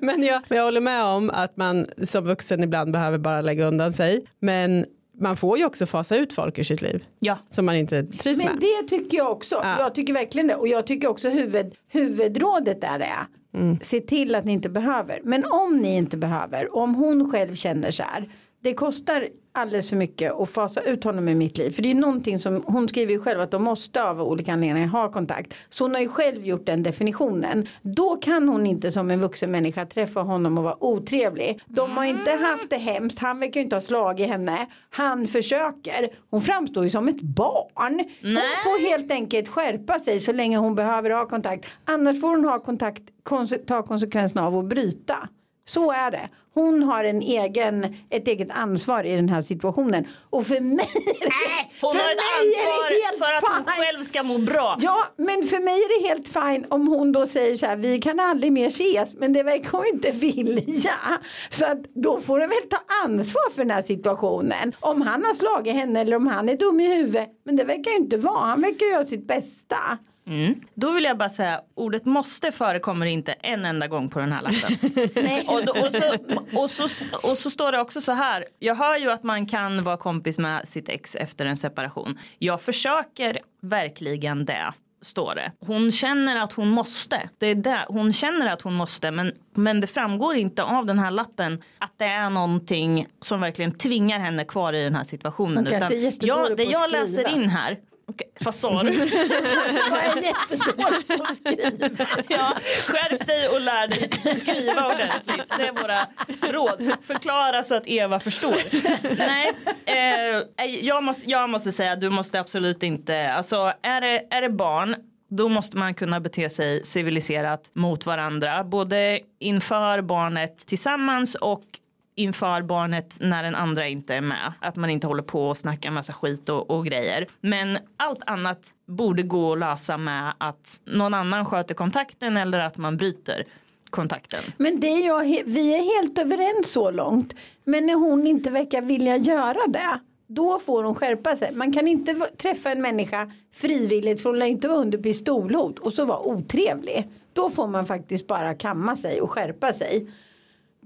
men, jag, men jag håller med om att man som vuxen ibland behöver bara lägga undan sig. Men man får ju också fasa ut folk ur sitt liv Ja. som man inte trivs Men med. det tycker jag också. Ja. Jag tycker verkligen det. Och jag tycker också huvud, huvudrådet där är. Mm. Se till att ni inte behöver. Men om ni inte behöver. Om hon själv känner så här. Det kostar alldeles för mycket att fasa ut honom i mitt liv. För det är någonting som hon skriver ju själv att de måste av olika anledningar ha kontakt. Så hon har ju själv gjort den definitionen. Då kan hon inte som en vuxen människa träffa honom och vara otrevlig. De har inte haft det hemskt. Han verkar ju inte ha slagit henne. Han försöker. Hon framstår ju som ett barn. Hon Nej. får helt enkelt skärpa sig så länge hon behöver ha kontakt. Annars får hon ha kontakt, konse- ta konsekvenserna av att bryta. Så är det. Hon har en egen, ett eget ansvar i den här situationen. Och för mig är det, Hon för har ett ansvar för att hon fine. själv ska må bra. Ja, men för mig är det helt fine om hon då säger så här, vi kan aldrig mer ses, men det verkar hon inte vilja. Så att då får hon väl ta ansvar för den här situationen. Om han har slagit henne eller om han är dum i huvudet, men det verkar ju inte vara, han verkar göra sitt bästa. Då vill jag bara säga ordet måste förekommer inte en enda gång på den här lappen. och, då, och, så, och, så, och så står det också så här. Jag hör ju att man kan vara kompis med sitt ex efter en separation. Jag försöker verkligen det. Står det. Hon känner att hon måste. Det är det. Hon känner att hon måste men, men det framgår inte av den här lappen att det är någonting som verkligen tvingar henne kvar i den här situationen. Jättedålig jag, det jag läser in här. Vad sa du? Jag är jättedålig på att skriva. Ja, skärp dig och lär dig skriva ordentligt. Det är våra råd. Förklara så att Eva förstår. Nej, eh, jag, måste, jag måste säga du måste absolut inte, alltså är det, är det barn då måste man kunna bete sig civiliserat mot varandra. Både inför barnet tillsammans och inför barnet när den andra inte är med. Att man inte håller på och snackar massa skit och, och grejer. Men allt annat borde gå att lösa med att någon annan sköter kontakten eller att man bryter kontakten. Men det är jag, vi är helt överens så långt. Men när hon inte verkar vilja göra det. Då får hon skärpa sig. Man kan inte träffa en människa frivilligt för hon lär inte vara under pistolhot och så vara otrevlig. Då får man faktiskt bara kamma sig och skärpa sig.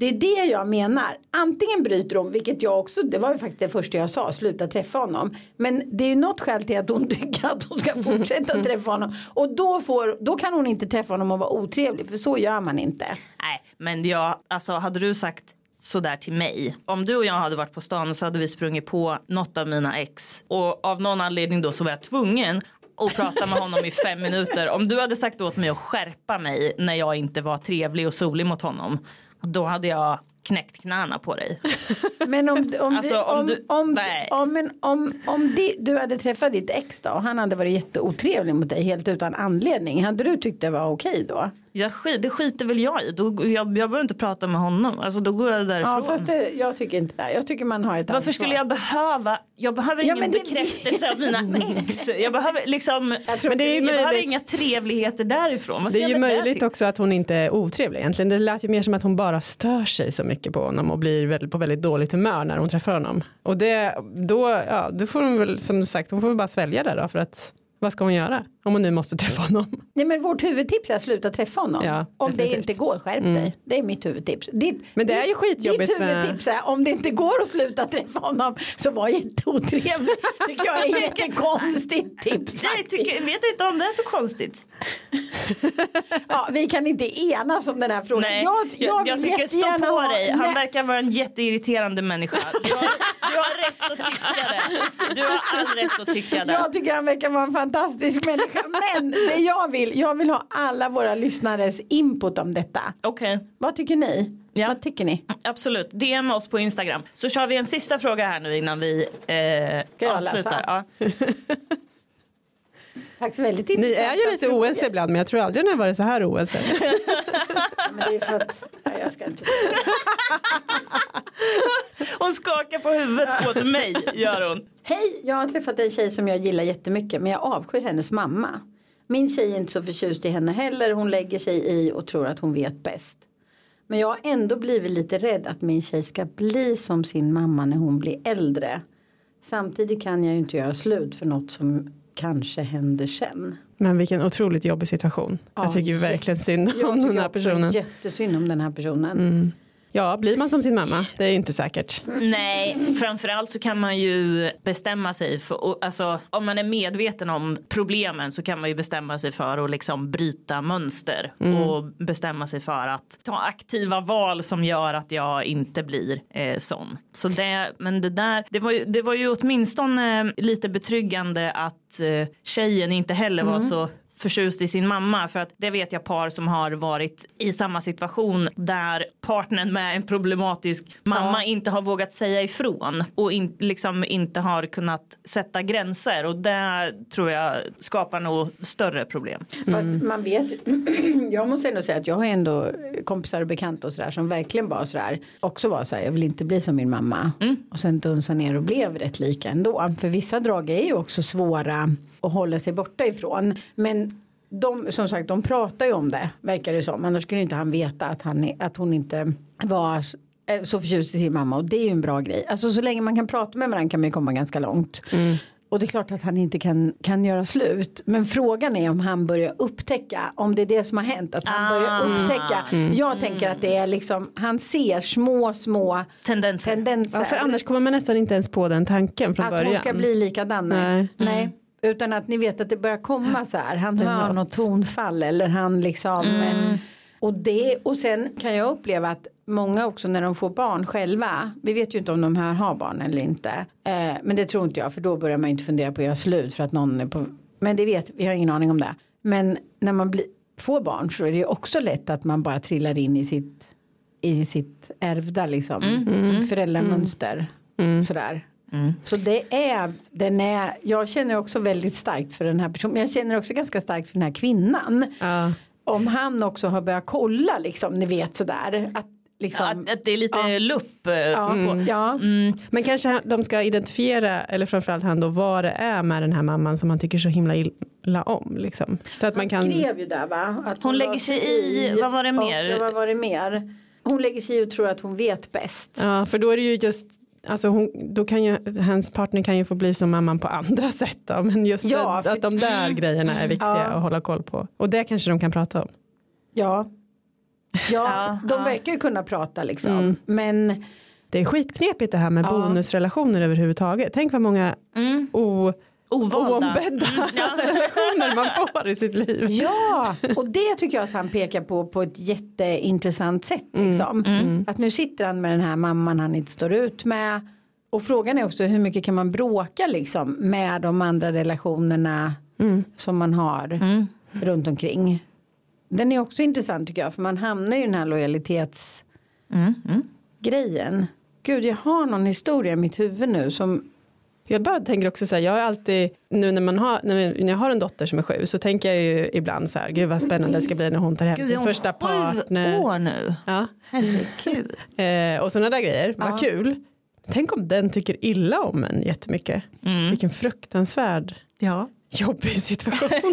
Det är det jag menar. Antingen bryter hon, vilket jag också, det var ju faktiskt det första jag sa, sluta träffa honom. Men det är ju något skäl till att hon tycker att hon ska fortsätta träffa honom. Och då, får, då kan hon inte träffa honom och vara otrevlig, för så gör man inte. Nej, men jag, alltså hade du sagt sådär till mig. Om du och jag hade varit på stan så hade vi sprungit på något av mina ex och av någon anledning då så var jag tvungen att prata med honom i fem minuter. Om du hade sagt åt mig att skärpa mig när jag inte var trevlig och solig mot honom då hade jag knäckt knäna på dig. Men om, om, Alltså, du, om om, du- om, nej. om, men om, om det, du hade träffat ditt ex då och han hade varit jätteotrevlig mot dig helt utan anledning. Hade du tyckt det var okej då? Jag skit, det skiter väl jag i. Då, jag, jag behöver inte prata med honom. Alltså, då går jag därifrån. Ja fast det, jag tycker inte det. Jag tycker man har ett Varför ansvar. skulle jag behöva? Jag behöver Ja, ingen bekräftelse av mina ex. Jag behöver liksom. Jag, Men det är ju behöver möjligt. inga trevligheter därifrån. Det är ju jag möjligt också att hon inte är otrevlig egentligen. Det lät ju mer som att hon bara bara stör sig så mycket på honom och blir på väldigt dåligt humör när hon träffar honom. Och det, då, ja, då får hon väl som sagt, hon får väl bara svälja det då för att vad ska hon göra om hon nu måste träffa honom? Nej men vårt huvudtips är att sluta träffa honom. Ja, om det inte går, skärp dig. Det är mitt huvudtips. Ditt, Men det är ju skitjobbigt Ditt med- huvudtips är om det inte går att sluta träffa honom så var jätteotrevlig. tycker jag är jättekonstigt tips. Jag tycker, vet inte om det är så konstigt. Ja, vi kan inte enas om den här frågan. Nej, jag, jag, vill tycker stå på ha- dig. Han Nej. verkar vara en jätteirriterande människa. Du har, du har rätt att tycka det. Du har all rätt att tycka det. Jag tycker han verkar vara en fantastisk människa. Men det jag vill, jag vill ha alla våra lyssnares input om detta. Okej, Vad tycker ni? Ja. Vad tycker ni? absolut. DM oss på Instagram. Så kör vi en sista fråga här nu innan vi eh, avslutar. Ja. Faktiskt väldigt Ni är ju lite oense ibland men jag tror aldrig ni har varit så här oense. Men det är för att, jag ska inte säga. Hon skakar på huvudet åt mig, gör hon. Hej, jag har träffat en tjej som jag gillar jättemycket men jag avskyr hennes mamma. Min tjej är inte så förtjust i henne heller. Hon lägger sig i och tror att hon vet bäst. Men jag har ändå blivit lite rädd att min tjej ska bli som sin mamma när hon blir äldre. Samtidigt kan jag ju inte göra slut för något som kanske händer sen. Men vilken otroligt jobbig situation. Ja, jag tycker verkligen synd om den här personen. Mm. Jättesynd om den här personen. Ja, blir man som sin mamma? Det är ju inte säkert. Nej, framförallt så kan man ju bestämma sig för, och, alltså, om man är medveten om problemen så kan man ju bestämma sig för att liksom bryta mönster och bestämma sig för att ta aktiva val som gör att jag inte blir eh, sån. Så det, men det där, det var ju, det var ju åtminstone lite betryggande att eh, tjejen inte heller var så förtjust i sin mamma för att det vet jag par som har varit i samma situation där partnern med en problematisk mamma inte har vågat säga ifrån och in, liksom inte har kunnat sätta gränser och det tror jag skapar nog större problem. Fast man vet Jag måste ändå säga att jag har ändå kompisar och bekanta och sådär som verkligen var sådär. Också var såhär, jag vill inte bli som min mamma. Och sen dunsa ner och blev rätt lika ändå. För vissa drag är ju också svåra att hålla sig borta ifrån. Men de, som sagt, de pratar ju om det, verkar det som. Annars skulle inte han veta att, han, att hon inte var eh, så förtjust i sin mamma. Och det är ju en bra grej. Alltså så länge man kan prata med varandra kan man ju komma ganska långt. Och det är klart att han inte kan, kan göra slut. Men frågan är om han börjar upptäcka, om det är det som har hänt. Att han Ah. börjar upptäcka. Jag tänker att det är liksom, han ser små, små Tendenser. tendenser. Ja, för annars kommer man nästan inte ens på den tanken från att början. hon ska bli likadan. Nej. Nej. Utan att ni vet att det börjar komma så här. Han hör något. något tonfall eller han liksom. eh, Och, det, och sen kan jag uppleva att många också när de får barn själva. Vi vet ju inte om de här har barn eller inte. Eh, men det tror inte jag för då börjar man inte fundera på att göra slut för att någon är på. Men det vet vi har ingen aning om det. Men när man blir, får barn så är det ju också lätt att man bara trillar in i sitt i sitt ärvda liksom föräldramönster sådär. Så det är, den är, jag känner också väldigt starkt för den här personen, men jag känner också ganska starkt för den här kvinnan. Ja. Om han också har börjat kolla liksom, ni vet sådär. Att, liksom, Att, att det är lite Ja. lupp. eh, ja, på. ja. Men kanske de ska identifiera, eller framförallt han då, vad det är med den här mamman som han tycker så himla illa om. Liksom. Så att man Han kan... skrev ju där va? Att Hon la lägger sig i, vad var det och- mer? Ja, vad var det mer? Hon lägger sig i och tror att hon vet bäst. Ja, för då är det ju just, alltså hon, då kan ju, hans partner kan ju få bli som mamman på andra sätt då, men just Ja, att, för- att de där grejerna är viktiga Ja. att hålla koll på. Och det kanske de kan prata om. Ja. Ja, de verkar ju kunna prata liksom. Men Det är skitknepigt det här med bonusrelationer överhuvudtaget. Tänk vad många o, Ovalda. oombedda relationer man får i sitt liv. Ja, och det tycker jag att han pekar på på ett jätteintressant sätt. Liksom. Att nu sitter han med den här mamman han inte står ut med. Och frågan är också hur mycket kan man bråka liksom med de andra relationerna som man har runt omkring. Den är också intressant tycker jag för man hamnar i den här lojalitetsgrejen. Gud jag har någon historia i mitt huvud nu som Jag bara tänker också så här, jag har alltid, nu när man har, när när jag har en dotter som är sju så tänker jag ju ibland så här, gud vad spännande det ska bli när hon tar hem Gud, är sin hon första partner. år nu? Ja. Herregud. Eh, och sådana där grejer, vad kul. Tänk om den tycker illa om en jättemycket. Vilken fruktansvärd Ja. jobbig situation.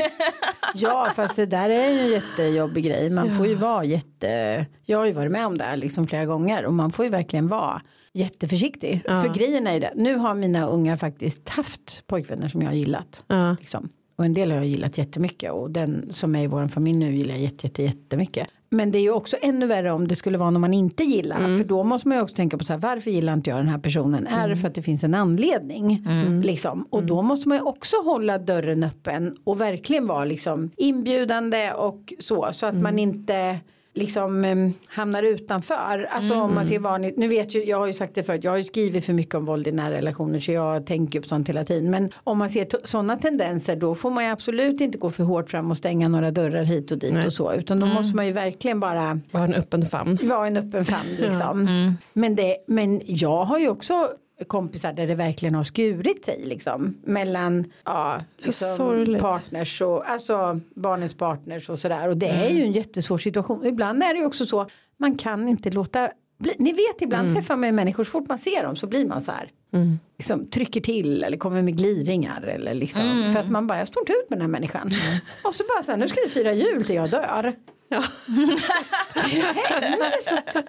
Ja fast det där är ju en jättejobbig grej. Man får ju vara jätte. Jag har ju varit med om det här liksom flera gånger. Och man får ju verkligen vara jätteförsiktig. För grejen är ju det. Nu har mina ungar faktiskt haft pojkvänner som jag har gillat. Ja. Liksom. Och en del har jag gillat jättemycket. Och den som är i vår familj nu gillar jag jätte, jätte, jättemycket. Men det är ju också ännu värre om det skulle vara någon man inte gillar. För då måste man ju också tänka på så här, varför gillar inte jag den här personen? Är det för att det finns en anledning? Liksom. Och då måste man ju också hålla dörren öppen och verkligen vara liksom inbjudande och så. Så att man inte liksom em, hamnar utanför. Alltså om man ser vanligt, nu vet ju, jag har ju sagt det förut, jag har ju skrivit för mycket om våld i nära relationer så jag tänker på sånt hela tiden. Men om man ser sådana tendenser då får man ju absolut inte gå för hårt fram och stänga några dörrar hit och dit och så. Utan då måste man ju verkligen bara Bara en öppen famn. vara en öppen famn liksom. Men, det, men jag har ju också kompisar där det verkligen har skurit sig liksom. Mellan ja, liksom, partners och alltså barnets partners och sådär. Och det är ju en jättesvår situation. Ibland är det ju också så man kan inte låta bli, ni vet ibland träffar man människor så fort man ser dem så blir man så här. Liksom, trycker till eller kommer med gliringar eller liksom. För att man bara jag står inte ut med den här människan. Och så bara så här nu ska vi fira jul till jag dör. Ja. Hemskt!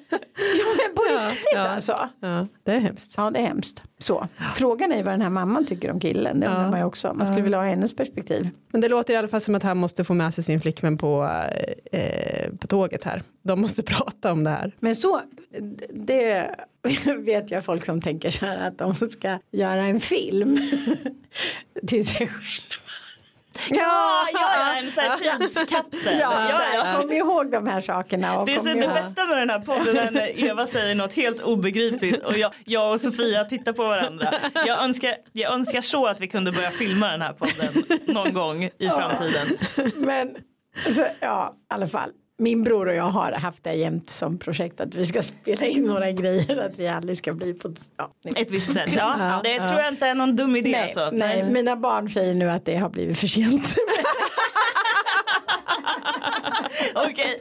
Ja men på riktigt alltså. ja, det är hemskt. Ja det är hemskt. Så. Frågan är ju vad den här mamman tycker om killen. Det undrar man ju också. Man skulle vilja ha hennes perspektiv. Men det låter i alla fall som att han måste få med sig sin flickvän på, eh, på tåget här. De måste prata om det här. Men så, det vet jag folk som tänker så här att de ska göra en film till sig själva. Ja, ja, en sån här tidskapsel. Ja, ja, Kom ihåg de här sakerna. Och Det är så ihåg- det bästa med den här podden är när Eva säger något helt obegripligt och jag, jag och Sofia tittar på varandra. Jag önskar, jag önskar så att vi kunde börja filma den här podden någon gång i framtiden. Men så, ja, i alla fall. Min bror och jag har haft det jämt som projekt att vi ska spela in några grejer. Att vi aldrig ska bli på... Ja, nej. Ett visst sätt. Ja, det tror jag inte är någon dum idé. Nej, alltså. nej, mina barn säger nu att det har blivit för sent. Okej.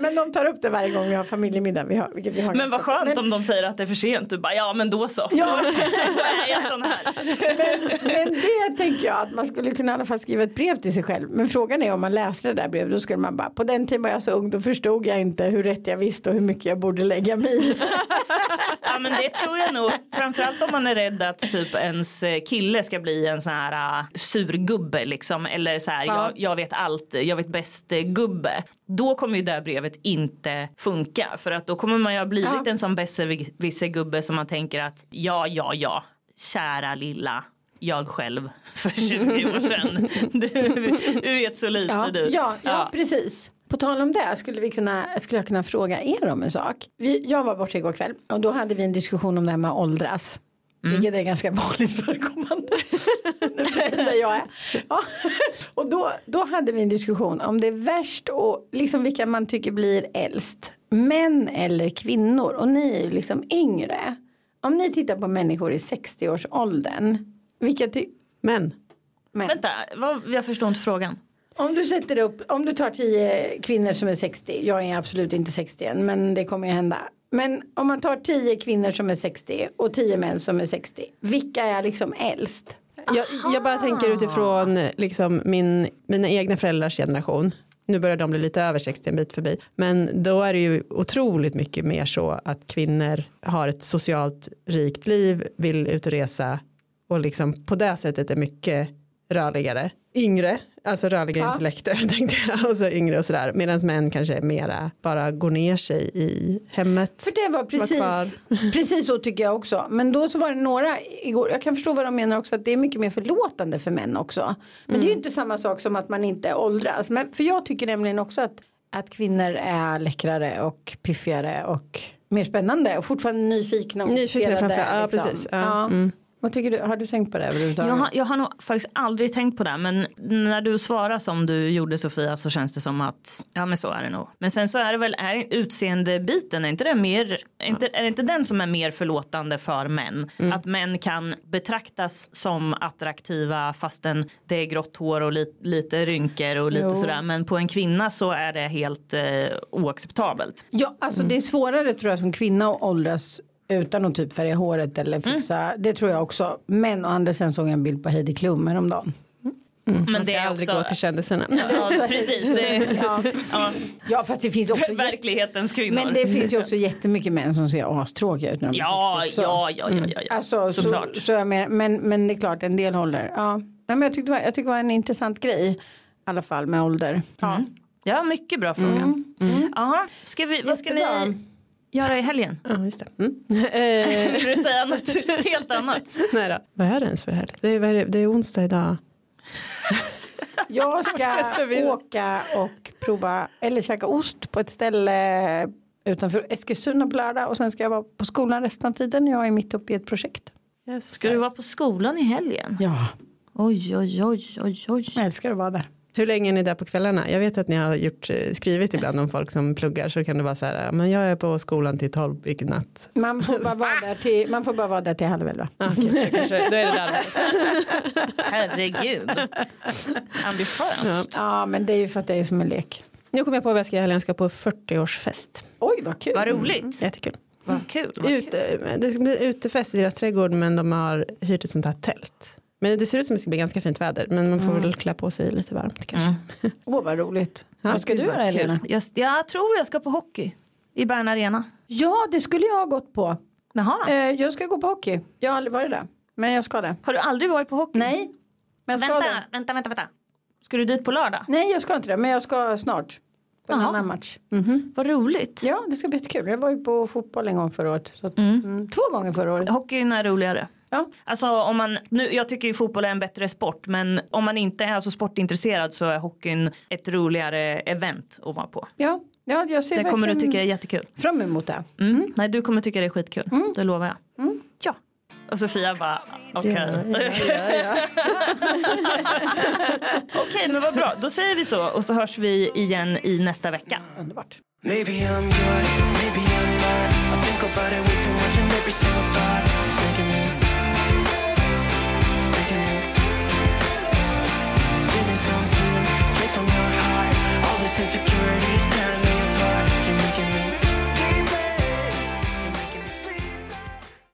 Men de tar upp det varje gång vi har familjemiddag. Vi har, vi har Men vad skönt men, om de säger att det är för sent. Du bara ja men då så. Ja. Då är jag sån här. men det tänker jag att man skulle kunna i alla fall skriva ett brev till sig själv. Men frågan är om man läser det där brevet. Då skulle man bara på den tiden var jag så ung. Då förstod jag inte hur rätt jag visste och hur mycket jag borde lägga mig i. Ja men det tror jag nog. Framförallt om man är rädd att typ ens eh, kille ska bli en sån här uh, surgubbe liksom. Eller så här jag, jag vet allt, jag vet bäst eh, gubbe. Då kommer ju det här brevet inte funka. För att då kommer man ju ha blivit Ja. en sån besserwisser-gubbe som man tänker att ja, ja, ja, kära lilla jag själv för 20 år sedan. Du, du vet så lite Ja, du. ja, ja, precis. På tal om det skulle, vi kunna, skulle jag kunna fråga er om en sak. Vi, jag var borta igår kväll och då hade vi en diskussion om det här med att åldras. Vilket är ganska vanligt förekommande. Där jag är. Ja. Och då, då hade vi en diskussion om det är värst och liksom vilka man tycker blir äldst. Män eller kvinnor. Och ni är ju liksom yngre. om ni tittar på människor i 60-årsåldern. Vilka ty- Men men, Vänta, vad, jag förstår inte frågan. Om du sätter upp, om du tar 10 kvinnor som är 60. Jag är absolut inte 60 än men det kommer ju hända. Men om man tar 10 kvinnor som är 60 och 10 män som är 60. Vilka är liksom äldst? jag, jag bara tänker utifrån liksom min, mina egna föräldrars generation. Nu börjar de bli lite över 60 en bit förbi. Men då är det ju otroligt mycket mer så att kvinnor har ett socialt rikt liv, vill ut och resa och liksom på det sättet är mycket rörligare. Yngre, alltså rörligare Ja. intellekter tänkte jag. Och så yngre och sådär. Medan män kanske mera bara går ner sig i hemmet. För det var precis, kvar. precis så tycker jag också. Men då så var det några igår. Jag kan förstå vad de menar också. Att det är mycket mer förlåtande för män också. Men det är ju inte samma sak som att man inte åldras. Men för jag tycker nämligen också att, att kvinnor är läckrare och piffigare och mer spännande. Och fortfarande nyfikna och Nyfikna framför- ja, liksom. precis. Ja, mm. Vad tycker du? Har du tänkt på det överhuvudtaget? Jag har, jag har nog faktiskt aldrig tänkt på det men när du svarar som du gjorde Sofia så känns det som att ja men så är det nog. Men sen så är det väl är utseendebiten, är inte det mer, är inte, är det inte den som är mer förlåtande för män? Att män kan betraktas som attraktiva fastän det är grått hår och li, lite rynkor och lite Jo. sådär men på en kvinna så är det helt eh, oacceptabelt. Ja, alltså det är svårare tror jag som kvinna att åldras utan att typ färga håret eller fixa. Det tror jag också. Men å andra sidan såg jag en bild på Heidi Klum häromdagen. Men Man det ska är aldrig också, gå till kändisarna. ja, precis, det Ja. ja, ja, fast det finns också verklighetens kvinnor. Men det finns ju också jättemycket män som ser astråkiga ut när de är Ja, 60 också. ja, ja, ja, ja, ja. Alltså, så, såklart. så jag med, men, men det är klart en del håller. Ja. Nej, men jag tyckte det var, jag tyckte det var en intressant grej. I alla fall med ålder. Ja. Ja, mycket bra fråga. Ja, ska vi, vad ska Jättebra. ni göra i helgen? Ja, just det. Mm. Eh, Vill du säga något helt annat? Nej då. Vad är det ens för helg? Det är, det? det är onsdag idag. Jag ska åka och prova eller käka ost på ett ställe utanför Eskilstuna på lördag och sen ska jag vara på skolan resten av tiden. Jag är mitt uppe i ett projekt. Yes. Ska du vara på skolan i helgen? Ja, Oj, oj, oj, oj, oj. jag älskar att vara där. Hur länge är ni där på kvällarna? Jag vet att ni har gjort, eh, skrivit ibland om folk som pluggar så kan det vara så här, "Ja, men jag är på skolan till tolv i natt. Man får bara vara där till, man får bara vara där till halv elva. Ah, okej, då kanske, då är det där. Herregud. Ambitiöst. Ja, men det är ju för att det är som en lek. Nu kommer jag på vad jag ska göra. Jag ska på 40-årsfest. Oj, vad kul. Vad roligt. Jättekul. Vad kul. Vad kul. Ute, det ska bli utefest i deras trädgård men de har hyrt ett sånt här tält. Men det ser ut som det ska bli ganska fint väder men man får väl klä på sig lite varmt kanske. Åh, vad roligt. Ja, vad ska du göra. Helena? Jag, jag tror jag ska på hockey i Bern Arena. Ja, det skulle jag ha gått på. Jaha. Eh, jag ska gå på hockey. Jag har aldrig varit där. Men jag ska det. Har du aldrig varit på hockey? Nej. Men jag ska Vänta, det. vänta, vänta, vänta. Ska du dit på lördag? Nej, jag ska inte det. Men jag ska snart. På en annan match. Mhm. Vad roligt. Ja, det ska bli jättekul. Jag var ju på fotboll en gång förra året. Så att, mm. Två gånger förra året. Hockeyn är roligare. Ja. Alltså om man, nu, jag tycker ju fotboll är en bättre sport men om man inte är så sportintresserad så är hockeyn ett roligare event att vara på. Ja, ja jag ser Det kommer du tycka är jättekul. fram emot det. Mm. Nej du kommer tycka det är skitkul, Mm. det lovar jag. Ja. Och Sofia bara okej. Okej men vad bra, då säger vi så och så hörs vi igen i nästa vecka. Underbart. Maybe I'm yours, maybe I'm not. I think about it way too much, and every single thought insecurity